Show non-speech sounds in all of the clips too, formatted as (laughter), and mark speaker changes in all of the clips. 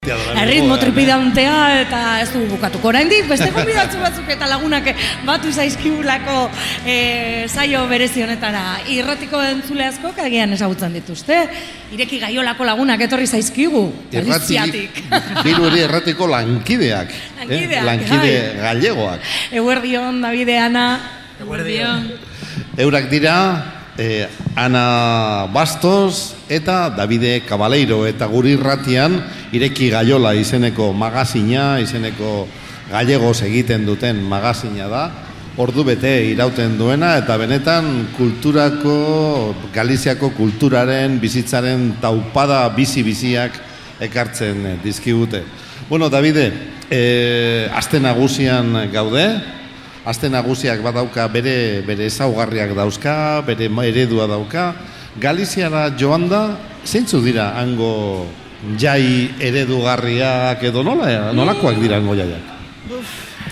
Speaker 1: Erritmo tripidantea eta ez du bukatuko oraindik beste gonbidatzu batzuk eta lagunak batu zaizkigulako e, saio berezi honetara. Irratiko entzule askok agian ezagutzen dituzte. Ireki gaiolako lagunak etorri zaizkigu. Galiziatik.
Speaker 2: Biru (laughs) ere erratiko lankideak.
Speaker 1: Lankideak,
Speaker 2: eh? Lankide
Speaker 1: bai.
Speaker 2: gallegoak.
Speaker 1: Eguerdion, Davide, Ana.
Speaker 3: Eguerdion.
Speaker 2: Eurak dira, eh, Ana Bastos eta Davide Cabaleiro eta guri irratian ireki gaiola izeneko magazina, izeneko gallegos egiten duten magazina da. Ordu bete irauten duena eta benetan kulturako, Galiziako kulturaren, bizitzaren taupada bizi-biziak ekartzen dizkigute. Bueno, Davide, eh, aste nagusian gaude, Aste nagusiak badauka bere bere ezaugarriak dauzka, bere eredua dauka. Galiziara joan da, zeintzu dira hango jai eredugarriak edo nola, nolakoak dira hango jaiak?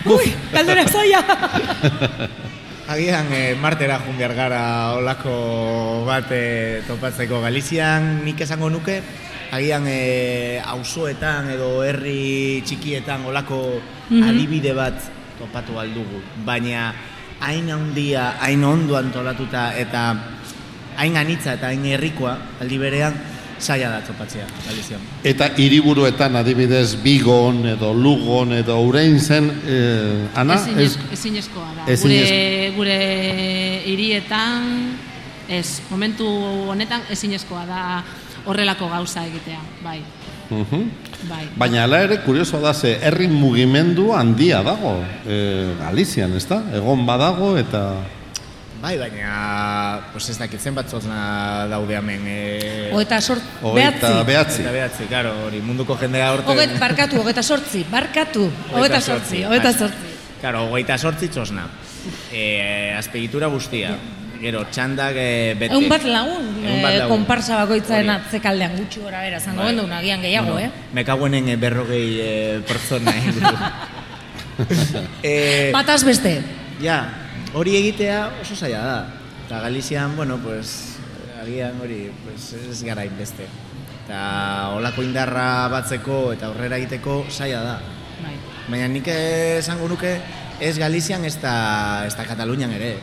Speaker 1: Ui, galdera zaila. (laughs)
Speaker 3: Agian e, martera jun behar gara olako bat e, topatzeko Galizian nik esango nuke agian e, auzoetan edo herri txikietan olako adibide bat topatu aldugu baina hain handia, hain ondo antolatuta eta hain anitza eta hain herrikoa aldi berean zaila da topatzea Galizian.
Speaker 2: Eta hiriburuetan adibidez Bigon edo Lugon edo Ureinzen, eh, Ana, ez,
Speaker 4: Ezinez- ezinezkoa da. Gure, gure hirietan, ez, momentu honetan ezinezkoa da horrelako gauza egitea, bai,
Speaker 2: Mhm.
Speaker 4: bai.
Speaker 2: Baina ala ere kurioso da ze herri mugimendu handia dago eh, Galizian, ezta? Egon badago eta
Speaker 3: Bai, baina pues ez dakit zenbat zozna daude hemen. E...
Speaker 1: Oeta sort,
Speaker 2: hogeita
Speaker 1: behatzi.
Speaker 2: behatzi.
Speaker 3: Eta behatzi, karo, hori munduko jendea horte...
Speaker 1: Oget, barkatu, ogeta sortzi, barkatu, ogeta sortzi, ogeta sortzi.
Speaker 3: Karo, hogeita sortzi txosna. E, azpegitura guztia. Gero, txandak e, bete.
Speaker 1: Egun bat lagun,
Speaker 3: Egun bat
Speaker 1: eh,
Speaker 3: lagun.
Speaker 1: konparsa bakoitzaren atzekaldean gutxi gora bera, zango
Speaker 3: Bai.
Speaker 1: gendu agian gehiago,
Speaker 3: Bueno,
Speaker 1: eh?
Speaker 3: Me kaguenen e, berrogei e, pertsona inguru. (laughs) e,
Speaker 1: Bataz beste.
Speaker 3: Ja, hori egitea oso zaila da. Eta Galizian, bueno, pues, agian hori pues, ez gara inbeste. Eta olako indarra batzeko eta aurrera egiteko zaila da.
Speaker 4: bai.
Speaker 3: Baina nik esango nuke ez Galizian ez da, ez da Katalunian ere.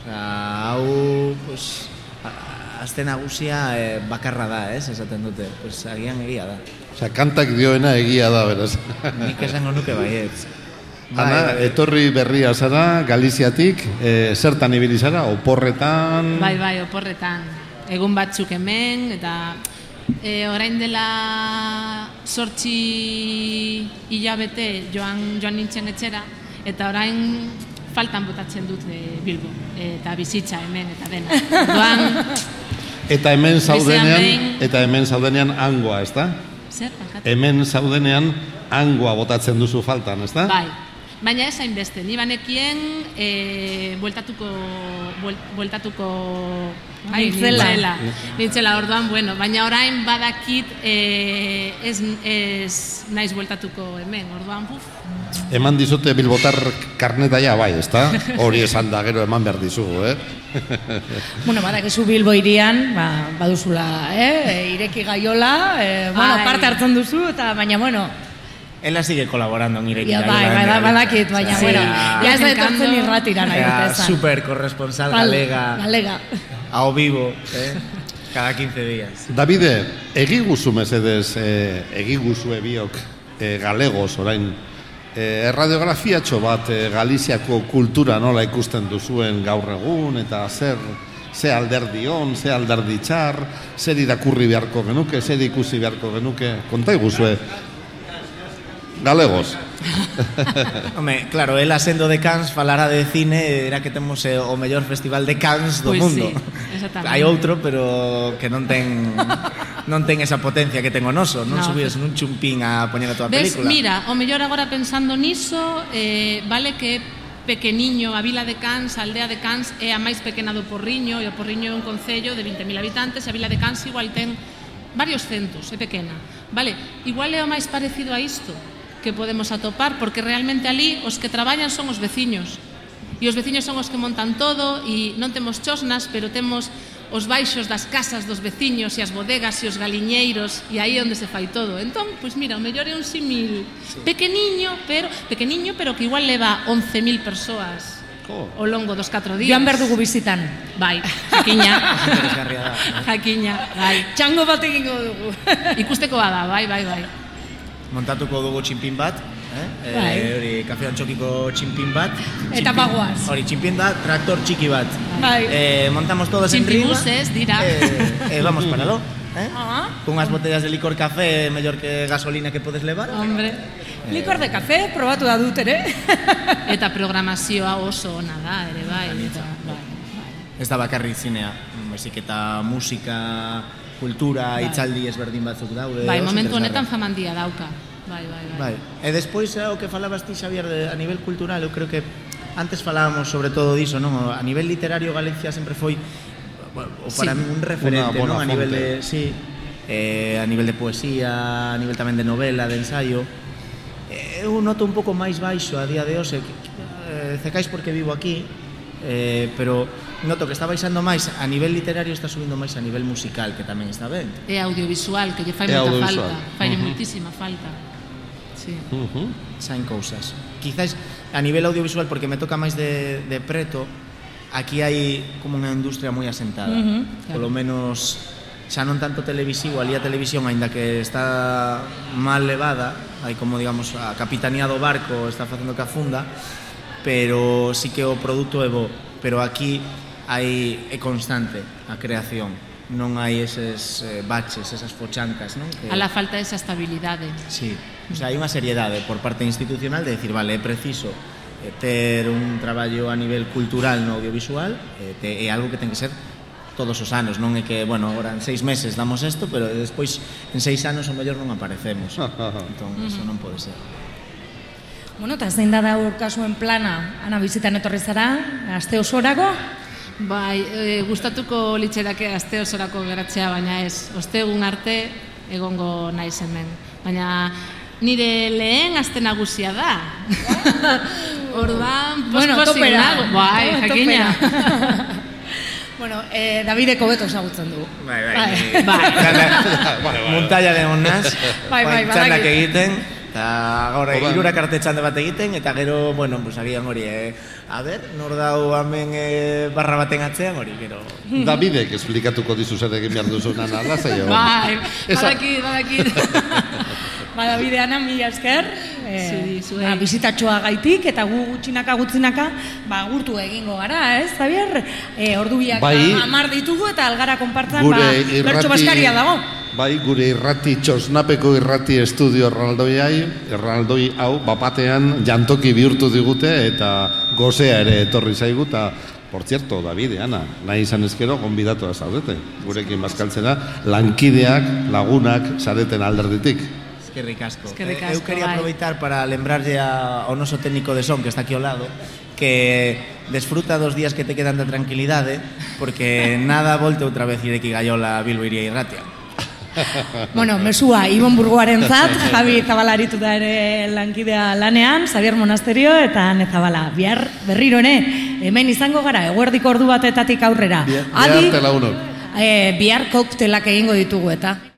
Speaker 3: Osea, hau, pues, azte nagusia eh, bakarra da, ez, esaten dute. Pues, agian egia da.
Speaker 2: Osea, kantak dioena egia da, beraz.
Speaker 3: Nik esango nuke baietz. (laughs)
Speaker 2: Ana,
Speaker 3: Bai, bai.
Speaker 2: etorri berria zara, Galiziatik, e, zertan ibili zara, oporretan...
Speaker 4: Bai, bai, oporretan. Egun batzuk hemen, eta e, orain dela sortzi hilabete joan, joan nintzen etxera, eta orain faltan botatzen dut e, Bilbo, eta bizitza hemen, eta dena. Orduan, (laughs)
Speaker 2: Eta hemen zaudenean,
Speaker 4: behin-
Speaker 2: eta hemen zaudenean hangoa, ezta?
Speaker 4: zer?
Speaker 2: Hemen zaudenean hangoa botatzen duzu faltan, ezta?
Speaker 4: Bai, baina ez hainbeste, ni banekien e, bueltatuko, buel, bueltatuko bai,
Speaker 1: Nintzela.
Speaker 4: nintzela. Nintzela, orduan, bueno, baina orain badakit e, ez, ez naiz bueltatuko hemen, orduan, buf,
Speaker 2: Eman dizute bilbotar karneta ja, bai, ezta? Hori esan da, gero eman behar dizugu, eh? (laughs)
Speaker 1: Bueno, badakizu Bilbo irian, ba, baduzula, eh? Ireki gaiola, eh, bueno,
Speaker 4: Bai.
Speaker 1: parte hartzen duzu, eta baina, bueno,
Speaker 3: Ela sigue colaborando en Ireki.
Speaker 1: ja, bai, bai, bai, badakit, baina,
Speaker 3: Sí,
Speaker 1: bueno,
Speaker 3: ja.
Speaker 1: ez da etortzen irratira nahi
Speaker 3: Era
Speaker 1: esan.
Speaker 3: super corresponsal
Speaker 1: Gal-
Speaker 3: galega,
Speaker 1: Galega.
Speaker 3: a o vivo, eh? cada 15 días.
Speaker 2: Davide, egiguzu mesedez, eh, egiguzue biok eh, galegos orain, eh, erradiografiatxo bat eh, Galiziako kultura nola ikusten duzuen gaur egun, eta zer, ze alderdi on, ze alderdi txar, zer irakurri beharko genuke, zer ikusi beharko genuke, konta iguzue. galegos. (laughs)
Speaker 3: Home, claro, ela sendo de Cans falara de cine era que temos eh, o mellor festival de Cans do
Speaker 4: pois
Speaker 3: mundo.
Speaker 4: Sí,
Speaker 3: Hai outro, pero que non ten non ten esa potencia que ten o noso, non
Speaker 4: no,
Speaker 3: subías nun chumpín a poñer a tua
Speaker 4: ves,
Speaker 3: película.
Speaker 4: Mira, o mellor agora pensando niso, eh, vale que pequeniño, a vila de Cans, a aldea de Cans é a máis pequena do Porriño, e o Porriño é un concello de 20.000 habitantes, e a vila de Cans igual ten varios centos, é pequena. Vale, igual é o máis parecido a isto, que podemos atopar, porque realmente ali os que traballan son os veciños. E os veciños son os que montan todo e non temos chosnas, pero temos os baixos das casas dos veciños e as bodegas e os galiñeiros e aí é onde se fai todo. Entón, pois mira, o mellor é un simil pequeniño, pero pequeniño, pero que igual leva 11.000 persoas ao longo dos 4 días.
Speaker 1: Joan Verdugo visitan.
Speaker 4: Bai, jakiña. (laughs) jakiña, bai.
Speaker 1: Txango bat egingo dugu.
Speaker 4: Ikustekoa da, bai, bai, bai.
Speaker 3: Montatuko dugu txinpin bat, eh? Eh,
Speaker 1: Bai.
Speaker 3: hori kafean txokiko txinpin bat.
Speaker 1: Eta
Speaker 3: Txinpin-
Speaker 1: bagoaz.
Speaker 3: Hori, txinpin da, traktor txiki bat.
Speaker 1: Bai.
Speaker 3: Eh, montamos todos en riba.
Speaker 4: Txinpibuses dira.
Speaker 3: Eh, eh, vamos para lo. Eh? (laughs)
Speaker 1: Ah.
Speaker 3: Cunhas botellas de licor café mellor que gasolina que podes levar.
Speaker 4: Hombre.
Speaker 1: Licor de café, probatu da dut ere. (laughs)
Speaker 4: Eta programazioa oso ona da, ere bai. Eta, bai.
Speaker 3: Ez da bakarrik zinea, baizik eta musika, kultura, bai. itzaldi ezberdin batzuk daude.
Speaker 4: Bai, momentu honetan famandia dauka. Bai, bai, bai.
Speaker 3: bai. E despois, eh, o que falabas ti, Xavier, de, a nivel cultural, eu creo que antes falábamos sobre todo diso, non? A nivel literario Galicia sempre foi o para
Speaker 4: sí.
Speaker 3: mí un referente, non? A
Speaker 2: fonte.
Speaker 3: nivel de, sí, eh, a nivel de poesía, a nivel tamén de novela, de ensaio. Eh, eu noto un pouco máis baixo a día de hoxe, eh, cecais porque vivo aquí, eh, pero noto que está baixando máis a nivel literario está subindo máis a nivel musical que tamén está ben
Speaker 4: é audiovisual que lle fai
Speaker 2: é
Speaker 4: moita falta fai uh -huh. moitísima falta sí.
Speaker 2: uh -huh.
Speaker 3: saen cousas quizás a nivel audiovisual porque me toca máis de, de preto aquí hai como unha industria moi asentada
Speaker 1: uh -huh,
Speaker 4: claro.
Speaker 3: polo menos xa non tanto televisivo ali a televisión aínda que está mal levada hai como digamos a capitanía do barco está facendo que afunda pero sí que o produto é bo pero aquí hai, é constante a creación non hai eses eh, baches, esas fochancas non? Que...
Speaker 4: a la falta de esa estabilidade
Speaker 3: sí. o sea, hai unha seriedade por parte institucional de decir, vale, é preciso eh, ter un traballo a nivel cultural no audiovisual eh, é algo que ten que ser todos os anos, non é que, bueno, agora en seis meses damos isto, pero despois en seis anos o mellor non aparecemos. (laughs) entón, iso non pode ser.
Speaker 1: Bueno, eta zein da daur kasuen en plana, ana bizitan etorri zara, aste osorako,
Speaker 4: Bai, e, gustatuko litxerake aste osorako geratzea, baina ez, ostegun arte egongo naiz hemen. Baina nire lehen aste nagusia da. Orduan,
Speaker 1: Bueno, topera.
Speaker 4: Bai, jakina. (laughs)
Speaker 1: bueno, eh, Davideko beto ezagutzen du.
Speaker 3: Bai,
Speaker 1: Bai.
Speaker 4: Bai.
Speaker 3: Muntaia de onaz,
Speaker 1: Bai, bai, badakit.
Speaker 3: egiten, eta gaur hirurak arte txanda bat egiten, eta gero, bueno, pues, agian hori, eh, a ber, nor dau hemen eh, barra baten atzean hori, gero... (laughs)
Speaker 2: Davidek esplikatuko dizu zer egin behar duzunan alazai (laughs) egon.
Speaker 4: Bai, badakit, badakit. (laughs)
Speaker 1: Ba, Davide, ana, mila esker. Eh, ba, bizitatxoa gaitik, eta gu gutxinaka gutxinaka, ba, gurtu egingo gara, ez, Javier? Eh, ordu biak
Speaker 2: Bai.
Speaker 1: amar ditugu, eta algara konpartzan,
Speaker 2: Gure
Speaker 1: ba, bertso baskaria dago.
Speaker 2: Bai, gure irrati txosnapeko irrati estudio erraldoiai, erraldoi hau bapatean jantoki bihurtu digute eta gozea ere etorri zaigu eta Por cierto, David, Ana, nahi izan ezkero, gonbidatua zaudete. Gurekin bazkaltzera, lankideak, lagunak, zareten alderditik.
Speaker 3: Eskerrik asko.
Speaker 4: Eskerrik
Speaker 3: Eh, Eu
Speaker 4: asko,
Speaker 3: quería
Speaker 4: bai.
Speaker 3: aproveitar para lembrarlle a, ao noso técnico de son que está aquí ao lado que desfruta dos días que te quedan de tranquilidade porque nada volte outra vez Ireki Gaiola Bilbo iría irratia. (laughs)
Speaker 1: Bueno, mesua, Ibon Burgoaren zat, (laughs) Javi Zabalaritu da ere lankidea lanean, Xavier Monasterio eta Nezabala. Bihar berriro ere, hemen izango gara, eguerdiko ordu batetatik aurrera.
Speaker 2: Bihar-
Speaker 1: Adi,
Speaker 2: bihar tela unok.
Speaker 1: eh, bihar koktelak egingo ditugu eta.